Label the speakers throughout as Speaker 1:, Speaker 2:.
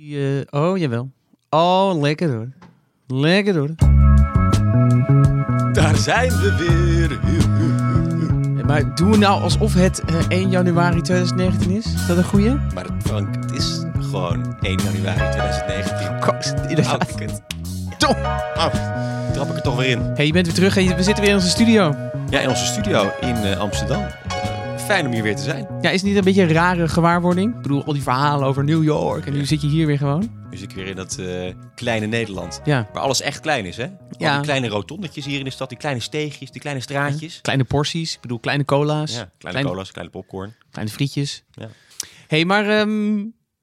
Speaker 1: Eh, oh, jawel. Oh, lekker hoor. Lekker hoor.
Speaker 2: Daar zijn we weer.
Speaker 1: Maar doen we nou alsof het eh, 1 januari 2019 is? Is dat een goeie?
Speaker 2: Maar het- Frank, het is gewoon 1 januari 2019.
Speaker 1: Koos,
Speaker 2: Houd
Speaker 1: inderdaad.
Speaker 2: ik het. Trap ik er toch weer in.
Speaker 1: Hey, je bent weer terug en we zitten weer in onze studio.
Speaker 2: Ja, in onze studio in eh, Amsterdam. Fijn om hier weer te zijn.
Speaker 1: Ja, is het niet een beetje een rare gewaarwording? Ik bedoel, al die verhalen over New York en nu zit je hier weer gewoon.
Speaker 2: Nu zit ik weer in dat eh, kleine Nederland.
Speaker 1: Ja,
Speaker 2: Waar alles echt klein is, hè? Al
Speaker 1: Ja.
Speaker 2: die kleine rotondetjes hier in de stad, die kleine steegjes, die kleine straatjes.
Speaker 1: kleine porties. Ik bedoel, kleine cola's.
Speaker 2: Kleine
Speaker 1: Klein-
Speaker 2: cola's, kleine popcorn.
Speaker 1: Kleine frietjes.
Speaker 2: Ja.
Speaker 1: hey, maar ehm,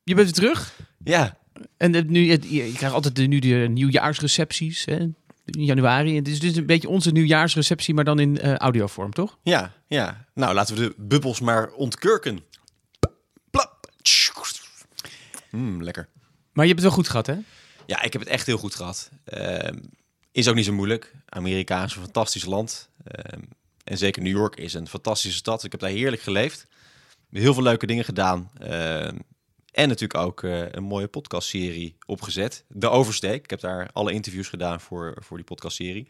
Speaker 1: je bent weer terug.
Speaker 2: Ja,
Speaker 1: En nu, je, je krijgt altijd de, nu de nieuwjaarsrecepties, hè? Januari. Het is dus een beetje onze nieuwjaarsreceptie, maar dan in eh, audiovorm, toch?
Speaker 2: ja, ja. Nou, laten we de bubbels maar ontkurken. Plap. Mm, lekker.
Speaker 1: Maar je hebt het wel goed gehad, hè?
Speaker 2: Ja, ik heb het echt heel goed gehad. Ehm, is ook niet zo moeilijk. Amerika is een fantastisch land. Ehm, en zeker New York is een fantastische stad. Ik heb daar heerlijk geleefd. Heel veel leuke dingen gedaan. En natuurlijk ook eh, een mooie podcastserie opgezet. De Oversteek. Ik heb daar alle interviews gedaan voor, voor die podcastserie.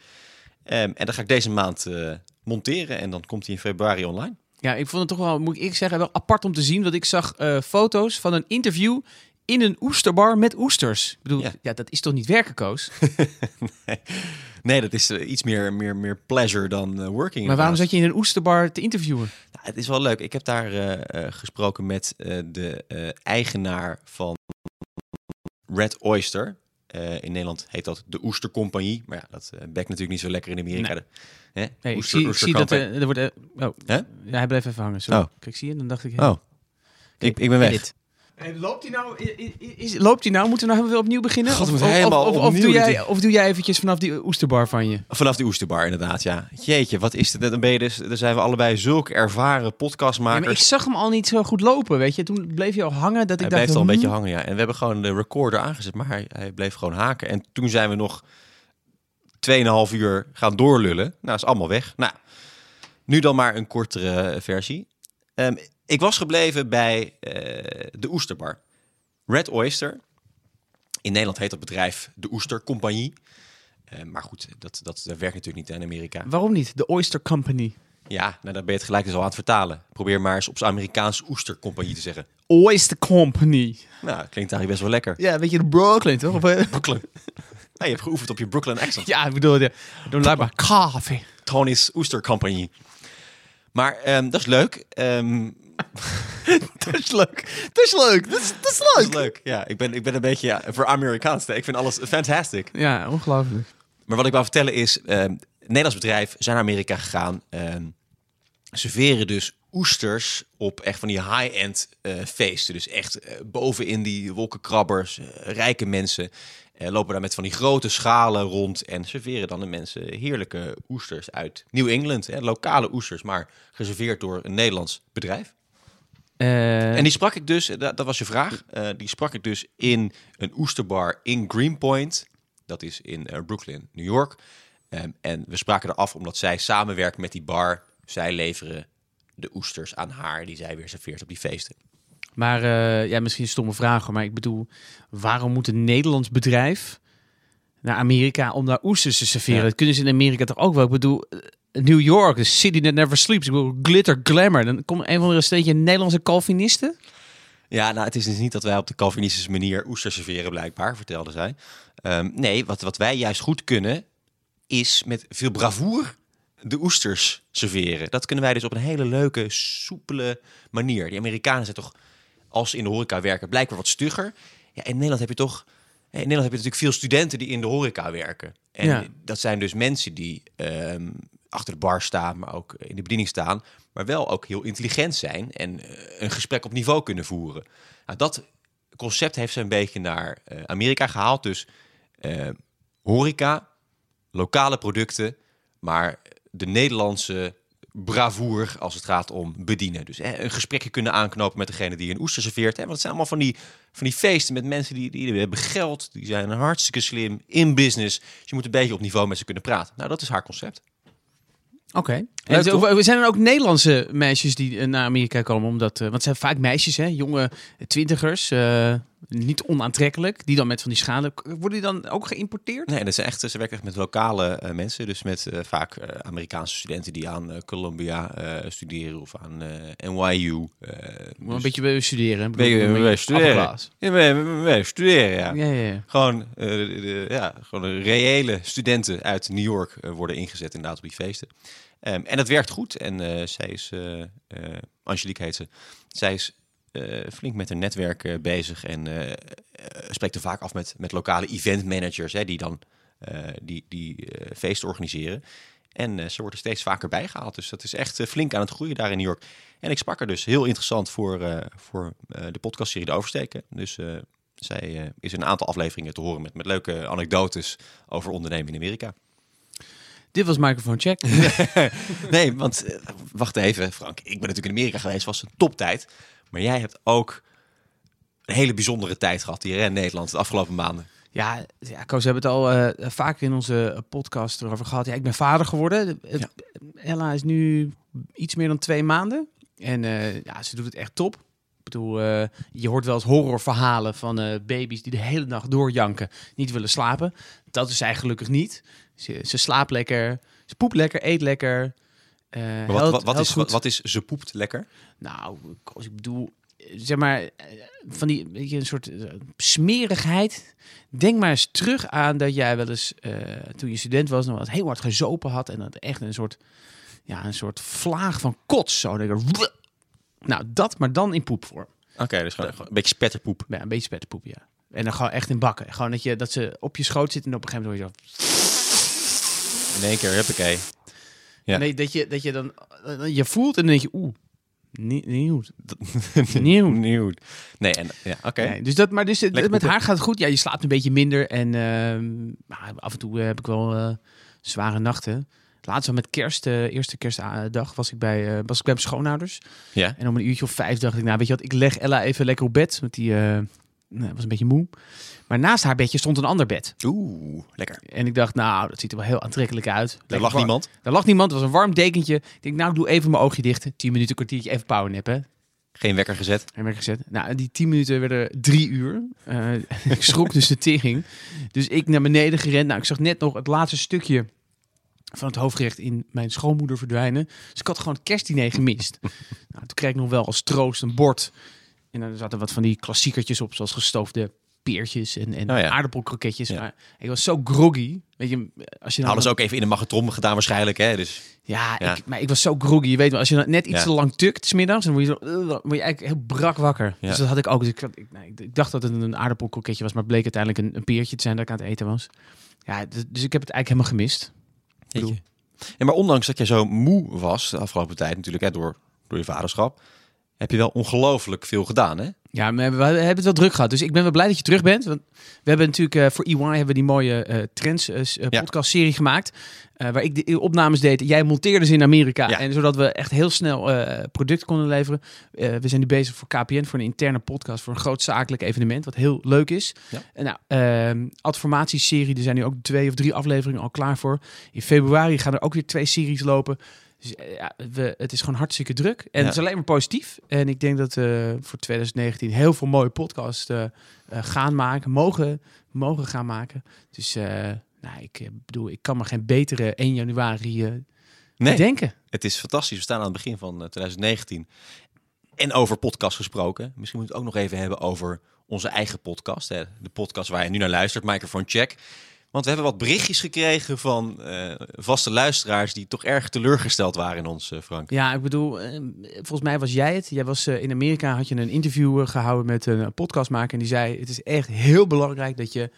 Speaker 2: Ehm, en dan ga ik deze maand eh, monteren. En dan komt hij in februari online.
Speaker 1: Ja, ik vond het toch wel, moet ik zeggen, wel apart om te zien. Want ik zag eh, foto's van een interview in een oesterbar met oesters. Ik bedoel, ja,
Speaker 2: Ja.
Speaker 1: dat is toch niet werken, Koos?
Speaker 2: Nee, dat is iets meer, meer, meer pleasure dan working.
Speaker 1: Maar waarom zat je in een oesterbar te interviewen?
Speaker 2: Het is wel leuk. Ik heb daar eh, eh, gesproken met eh, de eigenaar van Red Oyster. In Nederland heet dat de Oestercompagnie. Maar ja, dat bekt natuurlijk niet zo lekker in Amerika.
Speaker 1: Nee.
Speaker 2: Hè?
Speaker 1: Nee, ik
Speaker 2: Oester-
Speaker 1: zie, ik zie dat er wordt... oh,
Speaker 2: Hè?
Speaker 1: ja, hij bleef even hangen. Sorry.
Speaker 2: Oh.
Speaker 1: Kijk, zie je? Dan dacht ik...
Speaker 2: Oh, ik, ik ben weg.
Speaker 1: Edit. Loopt hij nou? Is, loopt hij nou? Moeten we nou weer opnieuw beginnen?
Speaker 2: God,
Speaker 1: of,
Speaker 2: helemaal
Speaker 1: of,
Speaker 2: opnieuw
Speaker 1: doe jij, of doe jij eventjes vanaf die oesterbar van je?
Speaker 2: Vanaf die Oesterbar inderdaad, ja. Jeetje, wat is het? Dan ben je dus, dan zijn we allebei zulke ervaren
Speaker 1: Ja,
Speaker 2: podcastmakers.
Speaker 1: maar ik zag hem al niet zo goed lopen, weet je. Toen bleef je al hangen dat ik
Speaker 2: hij
Speaker 1: dacht...
Speaker 2: bleef al een
Speaker 1: hmm,
Speaker 2: beetje hangen, ja. En we hebben gewoon de recorder aangezet, maar hij, hij bleef gewoon haken. En toen zijn we nog 2,5 uur gaan doorlullen. Nou, is allemaal weg. Nou, nu dan maar een kortere versie. Ehm, ik was gebleven bij eh, de Oesterbar. Red Oyster. In Nederland heet dat bedrijf de Oester Compagnie. Eh, maar goed, dat, dat, dat werkt natuurlijk niet in Amerika.
Speaker 1: Waarom niet? De Oyster Company.
Speaker 2: Ja, nou, dan ben je het gelijk dus al aan het vertalen. Probeer maar eens op zijn Amerikaans Oester Compagnie te zeggen.
Speaker 1: Oyster Company.
Speaker 2: Nou, klinkt eigenlijk best wel lekker.
Speaker 1: Ja, weet je, de Brooklyn, toch? Of, eh,
Speaker 2: Brooklyn. Je hebt geoefend op je Brooklyn accent.
Speaker 1: ja, ik bedoel, ja. Doe maar koffie.
Speaker 2: Tony's Oester Company. Maar ehm, dat is leuk. Ehm,
Speaker 1: Dat is leuk. Dat is leuk. Dat is, dat is
Speaker 2: dat
Speaker 1: leuk.
Speaker 2: is leuk. Ja, ik ben, ik ben een beetje ja, voor Amerikaans. Ik vind alles fantastic.
Speaker 1: Ja, ongelooflijk.
Speaker 2: Maar wat ik wou vertellen is, een Nederlands bedrijf zijn naar Amerika gegaan. serveren dus oesters op echt van die high-end eh, feesten. Dus echt eh, bovenin die wolkenkrabbers, eh, rijke mensen. Eh, lopen daar met van die grote schalen rond en serveren dan de mensen heerlijke oesters uit New England. Hè, lokale oesters, maar geserveerd door een Nederlands bedrijf.
Speaker 1: Eh,
Speaker 2: En die sprak ik dus, dat, dat was je vraag, eh, die sprak ik dus in een oesterbar in Greenpoint. Dat is in eh, Brooklyn, New York. Ehm, en we spraken er af omdat zij samenwerkt met die bar. Zij leveren de oesters aan haar die zij weer serveert op die feesten.
Speaker 1: Maar eh, ja, misschien een stomme vraag, hoor, maar ik bedoel, waarom moet een Nederlands bedrijf naar Amerika om daar oesters te serveren?
Speaker 2: Ja.
Speaker 1: Dat kunnen ze in Amerika toch ook wel? Ik bedoel, eh, New York, the city that never sleeps. Ik bedoel, glitter, glamour. Dan komt een of andere steentje Nederlandse Calvinisten.
Speaker 2: Ja, nou, het is dus niet dat wij op de Calvinistische manier oesters serveren, blijkbaar, vertelde zij. Ehm, nee, wat, wat wij juist goed kunnen, is met veel bravoer de oesters serveren. Dat kunnen wij dus op een hele leuke, soepele manier. Die Amerikanen zijn toch, als in de horeca werken, blijkbaar wat stugger. Ja, in Nederland heb je toch... In Nederland heb je natuurlijk veel studenten die in de horeca werken. En
Speaker 1: Ja.
Speaker 2: dat zijn dus mensen die ehm, achter de bar staan, maar ook in de bediening staan. Maar wel ook heel intelligent zijn en eh, een gesprek op niveau kunnen voeren. Nou, dat concept heeft ze een beetje naar eh, Amerika gehaald. Dus eh, horeca, lokale producten, maar de Nederlandse bravoer als het gaat om bedienen. Dus eh, een gesprekje kunnen aanknopen met degene die een oester serveert. Hè? Want het zijn allemaal van die, van die feesten met mensen die, die hebben geld, die zijn hartstikke slim in business. Dus je moet een beetje op niveau met ze kunnen praten. Nou, dat is haar concept.
Speaker 1: Oké. En zo-
Speaker 2: toch?
Speaker 1: zijn er ook Nederlandse meisjes die eh, naar Amerika komen? Omdat, eh, want het zijn vaak meisjes, hè? jonge twintigers. eh, niet onaantrekkelijk. Die dan met van die schalen. Worden die dan ook geïmporteerd?
Speaker 2: Nee, dat zijn echt, ze werken echt met lokale eh, mensen. Dus met eh, vaak eh, Amerikaanse studenten die aan Columbia studeren of aan NYU.
Speaker 1: een
Speaker 2: dus-
Speaker 1: beetje bij studeren.
Speaker 2: Je studeren? Wij studeren, ja.
Speaker 1: Ja, ja, ja.
Speaker 2: Gewoon, de, ja, gewoon reële studenten uit New York worden ingezet inderdaad op die feesten. Ehm, en dat werkt goed. En zij is, Angelique heet ze, zij is flink met haar netwerk eh, bezig en eh, eh, spreekt er vaak af met, met lokale event managers hè, die dan eh, die, die eh, feesten organiseren. En eh, ze wordt er steeds vaker bijgehaald. Dus dat is echt eh, flink aan het groeien daar in New York. En ik sprak er dus heel interessant voor, eh, voor eh, de podcastserie De Oversteken. Dus eh, zij eh, is een aantal afleveringen te horen met, met leuke anekdotes over ondernemen in Amerika.
Speaker 1: Dit was microfoon check.
Speaker 2: Nee, want eh, wacht even, Frank. Ik ben natuurlijk in Amerika geweest, was een toptijd. Maar jij hebt ook een hele bijzondere tijd gehad hier in Nederland de afgelopen maanden.
Speaker 1: Ja, ja Koos, we hebben het al eh vaker in onze podcast erover gehad. Ja, ik ben vader geworden.
Speaker 2: Ja.
Speaker 1: Ella is nu iets meer dan twee maanden. En eh, ja, ze doet het echt top. Bedoel, eh, je hoort wel eens horrorverhalen van eh, baby's die de hele nacht doorjanken, niet willen slapen. Dat is zij gelukkig niet. Ze, ze slaapt lekker, ze poept lekker, eet lekker. eh,
Speaker 2: wat,
Speaker 1: helpt-
Speaker 2: wat, is, wat, wat is ze poept lekker?
Speaker 1: Nou, Koos, ik bedoel, zeg maar, van die weet je, een soort smerigheid. Denk maar eens terug aan dat jij wel eens, toen je student was, nog wat heel hard gezopen had. En dat echt een soort, ja, een soort vlaag van kots. Zo, ik, nou, dat, maar dan in poepvorm.
Speaker 2: Oké, dus gewoon, een beetje spetterpoep.
Speaker 1: Ja, een beetje spetterpoep, ja. En dan gewoon echt in bakken. Gewoon dat, je, dat ze op je schoot zitten en op een gegeven moment hoor je zo...
Speaker 2: In één keer, huppakee. Ja.
Speaker 1: Nee, dat je, dat je dan, je voelt en dan denk je, oeh. Niet goed.
Speaker 2: Nieuw. Nee, en ja, oké.
Speaker 1: Nee, dus dat, maar dus, eh,
Speaker 2: Lekker
Speaker 1: met haar gaat het goed. Ja, je slaapt een beetje minder. En ehm, nou, af en toe eh, heb ik wel eh, zware nachten. Laatst met kerst, eh, eerste kerstdag, was ik, bij, eh, was ik bij mijn schoonouders.
Speaker 2: Ja.
Speaker 1: En om een uurtje of vijf dacht ik, nou weet je wat, ik leg Ella even lekker op bed. Want die eh, nou, was een beetje moe. Maar naast haar bedje stond een ander bed.
Speaker 2: Oeh, lekker.
Speaker 1: En ik dacht, nou, dat ziet er wel heel aantrekkelijk uit.
Speaker 2: Er
Speaker 1: Lekker
Speaker 2: lag
Speaker 1: warm.
Speaker 2: niemand.
Speaker 1: Daar lag niemand, het was een warm dekentje. Ik denk, nou, ik doe even mijn oogje dicht. Tien minuten, kwartiertje, even powernappen.
Speaker 2: Geen wekker gezet.
Speaker 1: Heb ik gezet. Nou, die tien minuten werden drie uur. Ik schrok dus de tering. Dus ik naar beneden gerend. Nou, ik zag net nog het laatste stukje van het hoofdgerecht in mijn schoonmoeder verdwijnen. Dus ik had gewoon het kerstdiner gemist. nou, toen kreeg ik nog wel als troost een bord. En daar zaten wat van die klassiekertjes op, zoals gestoofde peertjes en, en
Speaker 2: Oh ja.
Speaker 1: aardappelkroketjes.
Speaker 2: Ja.
Speaker 1: Maar ik was zo groggy. Weet je, als je dan
Speaker 2: Hadden ze ook even in de magnetron gedaan waarschijnlijk, hè? Dus
Speaker 1: ja,
Speaker 2: Ja.
Speaker 1: Ik, maar ik was zo groggy. Je weet wel, als je dan net iets te lang tukt, smiddags, dan word je, zo, uh, word je eigenlijk heel brak wakker.
Speaker 2: Ja.
Speaker 1: Dus dat had ik ook. Dus ik, ik, nee, ik dacht dat het een aardappelkroketje was, maar bleek uiteindelijk een, een peertje te zijn dat ik aan het eten was. Ja, dus, dus ik heb het eigenlijk helemaal gemist.
Speaker 2: Jeetje. En maar ondanks dat jij zo moe was de afgelopen tijd natuurlijk, hè, door, door je vaderschap, heb je wel ongelooflijk veel gedaan, hè?
Speaker 1: Ja, we, we hebben het wel druk gehad. Dus ik ben wel blij dat je terug bent. Want we hebben natuurlijk eh, voor EY hebben we die mooie eh, trends eh,
Speaker 2: Ja.
Speaker 1: podcast serie gemaakt. waar ik de opnames deed. Jij monteerde ze in Amerika.
Speaker 2: Ja.
Speaker 1: En zodat we echt heel snel product konden leveren. We zijn nu bezig voor KPN, voor een interne podcast. Voor een groot zakelijk evenement. Wat heel leuk is.
Speaker 2: Ja.
Speaker 1: En nou, ehm adformatieserie. Er zijn nu ook twee of drie afleveringen al klaar voor. In februari gaan er ook weer twee series lopen. Dus eh, ja, we, het is gewoon hartstikke druk. En
Speaker 2: Ja.
Speaker 1: het is alleen maar positief. En ik denk dat we voor 2019 heel veel mooie podcasts eh, eh, gaan maken. Mogen, mogen gaan maken. Dus eh, nou, ik eh, bedoel, ik kan me geen betere 1 januari eh
Speaker 2: Nee,
Speaker 1: bedenken.
Speaker 2: het is fantastisch. We staan aan het begin van eh, 2019. En over podcast gesproken. Misschien moeten we het ook nog even hebben over onze eigen podcast. Hè? De podcast waar je nu naar luistert, Microphone Check. Want we hebben wat berichtjes gekregen van eh, vaste luisteraars die toch erg teleurgesteld waren in ons, eh, Frank.
Speaker 1: Ja, ik bedoel, eh, volgens mij was jij het. Jij was in Amerika, had je een interview eh, gehouden met een podcastmaker. En die zei, het is echt heel belangrijk dat je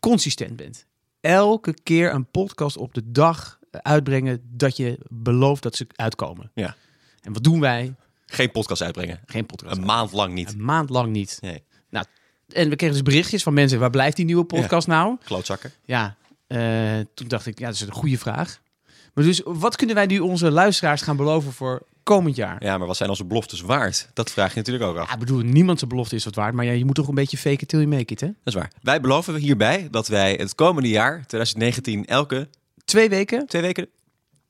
Speaker 1: consistent bent. Elke keer een podcast op de dag uitbrengen dat je belooft dat ze uitkomen.
Speaker 2: Ja.
Speaker 1: En wat doen wij?
Speaker 2: Geen podcast uitbrengen.
Speaker 1: Geen podcast.
Speaker 2: Een maand lang niet.
Speaker 1: Een maand lang niet.
Speaker 2: Nee,
Speaker 1: En we kregen dus berichtjes van mensen, waar blijft die nieuwe podcast nou?
Speaker 2: klootzakken.
Speaker 1: Ja, eh, toen dacht ik, ja, dat is een goede vraag. Maar dus, wat kunnen wij nu onze luisteraars gaan beloven voor komend jaar?
Speaker 2: Ja, maar wat zijn onze beloftes waard? Dat vraag je natuurlijk ook af.
Speaker 1: Ja, ik bedoel, niemand zijn belofte is wat waard. Maar ja, je moet toch een beetje fake it till you make it, hè?
Speaker 2: Dat is waar. Wij beloven hierbij dat wij het komende jaar, 2019, elke
Speaker 1: Twee weken
Speaker 2: twee weken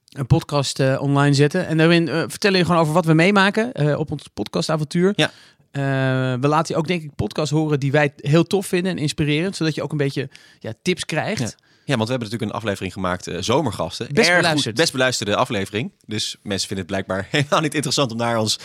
Speaker 1: een podcast eh, online zetten. En daarin eh, vertellen je gewoon over wat we meemaken op ons podcastavontuur.
Speaker 2: Ja.
Speaker 1: Eh, we laten je ook denk ik podcasts horen die wij heel tof vinden en inspirerend. Zodat je ook een beetje ja, tips krijgt.
Speaker 2: Ja. Ja, want we hebben natuurlijk een aflevering gemaakt, eh, Zomergasten.
Speaker 1: Best
Speaker 2: Erg
Speaker 1: beluisterd.
Speaker 2: Goed, best beluisterde aflevering. Dus mensen vinden het blijkbaar helemaal niet interessant om naar ons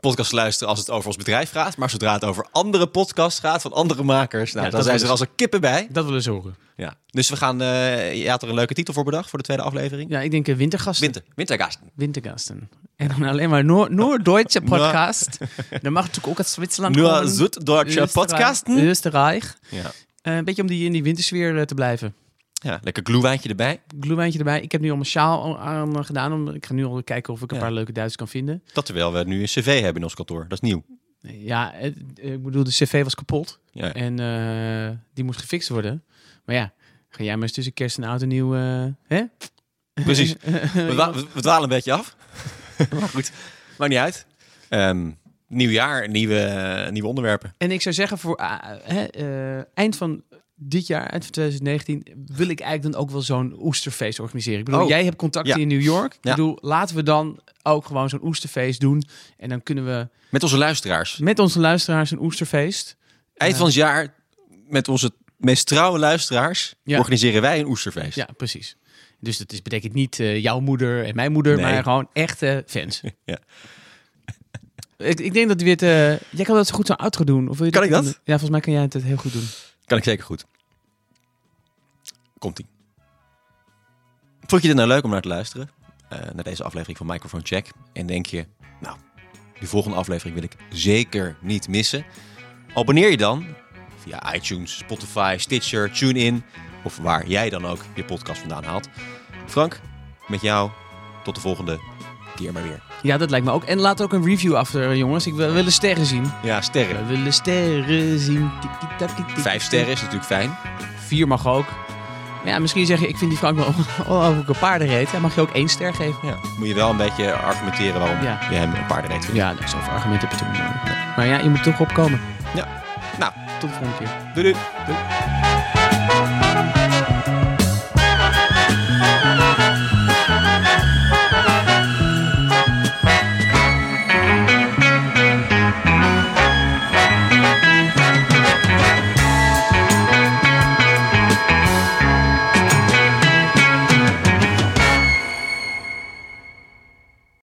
Speaker 2: podcast te luisteren als het over ons bedrijf gaat. Maar zodra het over andere podcasts gaat van andere makers, nou,
Speaker 1: Ja,
Speaker 2: dan zijn ze er als een kippen bij.
Speaker 1: Dat willen ze horen.
Speaker 2: Ja. Dus we gaan, eh je had er een leuke titel voor bedacht voor de tweede aflevering.
Speaker 1: Ja, ik denk eh, wintergasten.
Speaker 2: Winter, Wintergasten.
Speaker 1: Wintergasten. En dan alleen maar Noor, Noord-Duitse podcast. Dan mag natuurlijk ook uit Zwitserland
Speaker 2: Nur
Speaker 1: Oostenrijk-
Speaker 2: podcasten.
Speaker 1: Oostenrijk.
Speaker 2: Ja.
Speaker 1: Eh, een beetje om die in die wintersfeer te blijven.
Speaker 2: Ja, lekker gloewijntje erbij.
Speaker 1: Gloewijntje erbij. Ik heb nu al mijn sjaal aan eh, gedaan. Om, ik ga nu al kijken of ik een
Speaker 2: Ja.
Speaker 1: paar leuke Duitsers kan vinden.
Speaker 2: Dat terwijl we nu een cv hebben in ons kantoor. Dat is nieuw.
Speaker 1: Ja, het- ik bedoel, de cv was kapot.
Speaker 2: Ja.
Speaker 1: En eh, die moest gefixt worden. Maar ja, ga jij maar eens tussen kerst en oud en nieuw... eh, hè?
Speaker 2: Precies. We, we- dwalen een beetje af. maar goed, maakt niet uit. Ehm, nieuw jaar, nieuwe, eh, nieuwe onderwerpen.
Speaker 1: En ik zou zeggen, voor eh, eind van dit jaar, eind van 2019, wil ik eigenlijk dan ook wel zo'n oesterfeest organiseren. Ik bedoel,
Speaker 2: Oh.
Speaker 1: jij hebt contacten
Speaker 2: Ja.
Speaker 1: in New York. Ik
Speaker 2: Ja.
Speaker 1: bedoel, laten we dan ook gewoon zo'n oesterfeest doen. En dan kunnen we
Speaker 2: Met onze luisteraars.
Speaker 1: met onze luisteraars een oesterfeest.
Speaker 2: Eind van het jaar, met onze meest trouwe luisteraars,
Speaker 1: Ja.
Speaker 2: organiseren wij een oesterfeest.
Speaker 1: Ja, precies. Dus dat is, betekent niet eh, jouw moeder en mijn moeder,
Speaker 2: Nee.
Speaker 1: maar gewoon echte fans.
Speaker 2: Ja.
Speaker 1: ik, ik denk dat het... eh, jij kan dat zo goed zo outro doen. Of wil je
Speaker 2: Kan ik dat?
Speaker 1: doen? Ja, volgens mij kan jij het heel goed doen.
Speaker 2: Kan ik zeker goed. Komt-ie. Vond je dit nou leuk om naar te luisteren? eh, naar deze aflevering van Microphone Check. En denk je, nou, die volgende aflevering wil ik zeker niet missen. Abonneer je dan via iTunes, Spotify, Stitcher, TuneIn. Of waar jij dan ook je podcast vandaan haalt. Frank, met jou tot de volgende keer maar weer.
Speaker 1: Ja, dat lijkt me ook. En laat ook een review achter, jongens. Ik wil, willen sterren zien.
Speaker 2: Ja, sterren.
Speaker 1: We willen sterren zien. Tiki.
Speaker 2: Vijf sterren is natuurlijk fijn.
Speaker 1: Vier mag ook. Maar ja, misschien zeg je, ik vind die Frank wel ook een paardenreet. Dan mag je ook één ster geven.
Speaker 2: Ja, moet je wel een beetje argumenteren waarom
Speaker 1: Ja.
Speaker 2: je hem een paardenreet vindt.
Speaker 1: Ja, zoveel argumenten heb je toch niet. Maar ja, je moet toch opkomen.
Speaker 2: Ja. Nou,
Speaker 1: Tot de volgende keer.
Speaker 2: doei doei.
Speaker 1: Doei.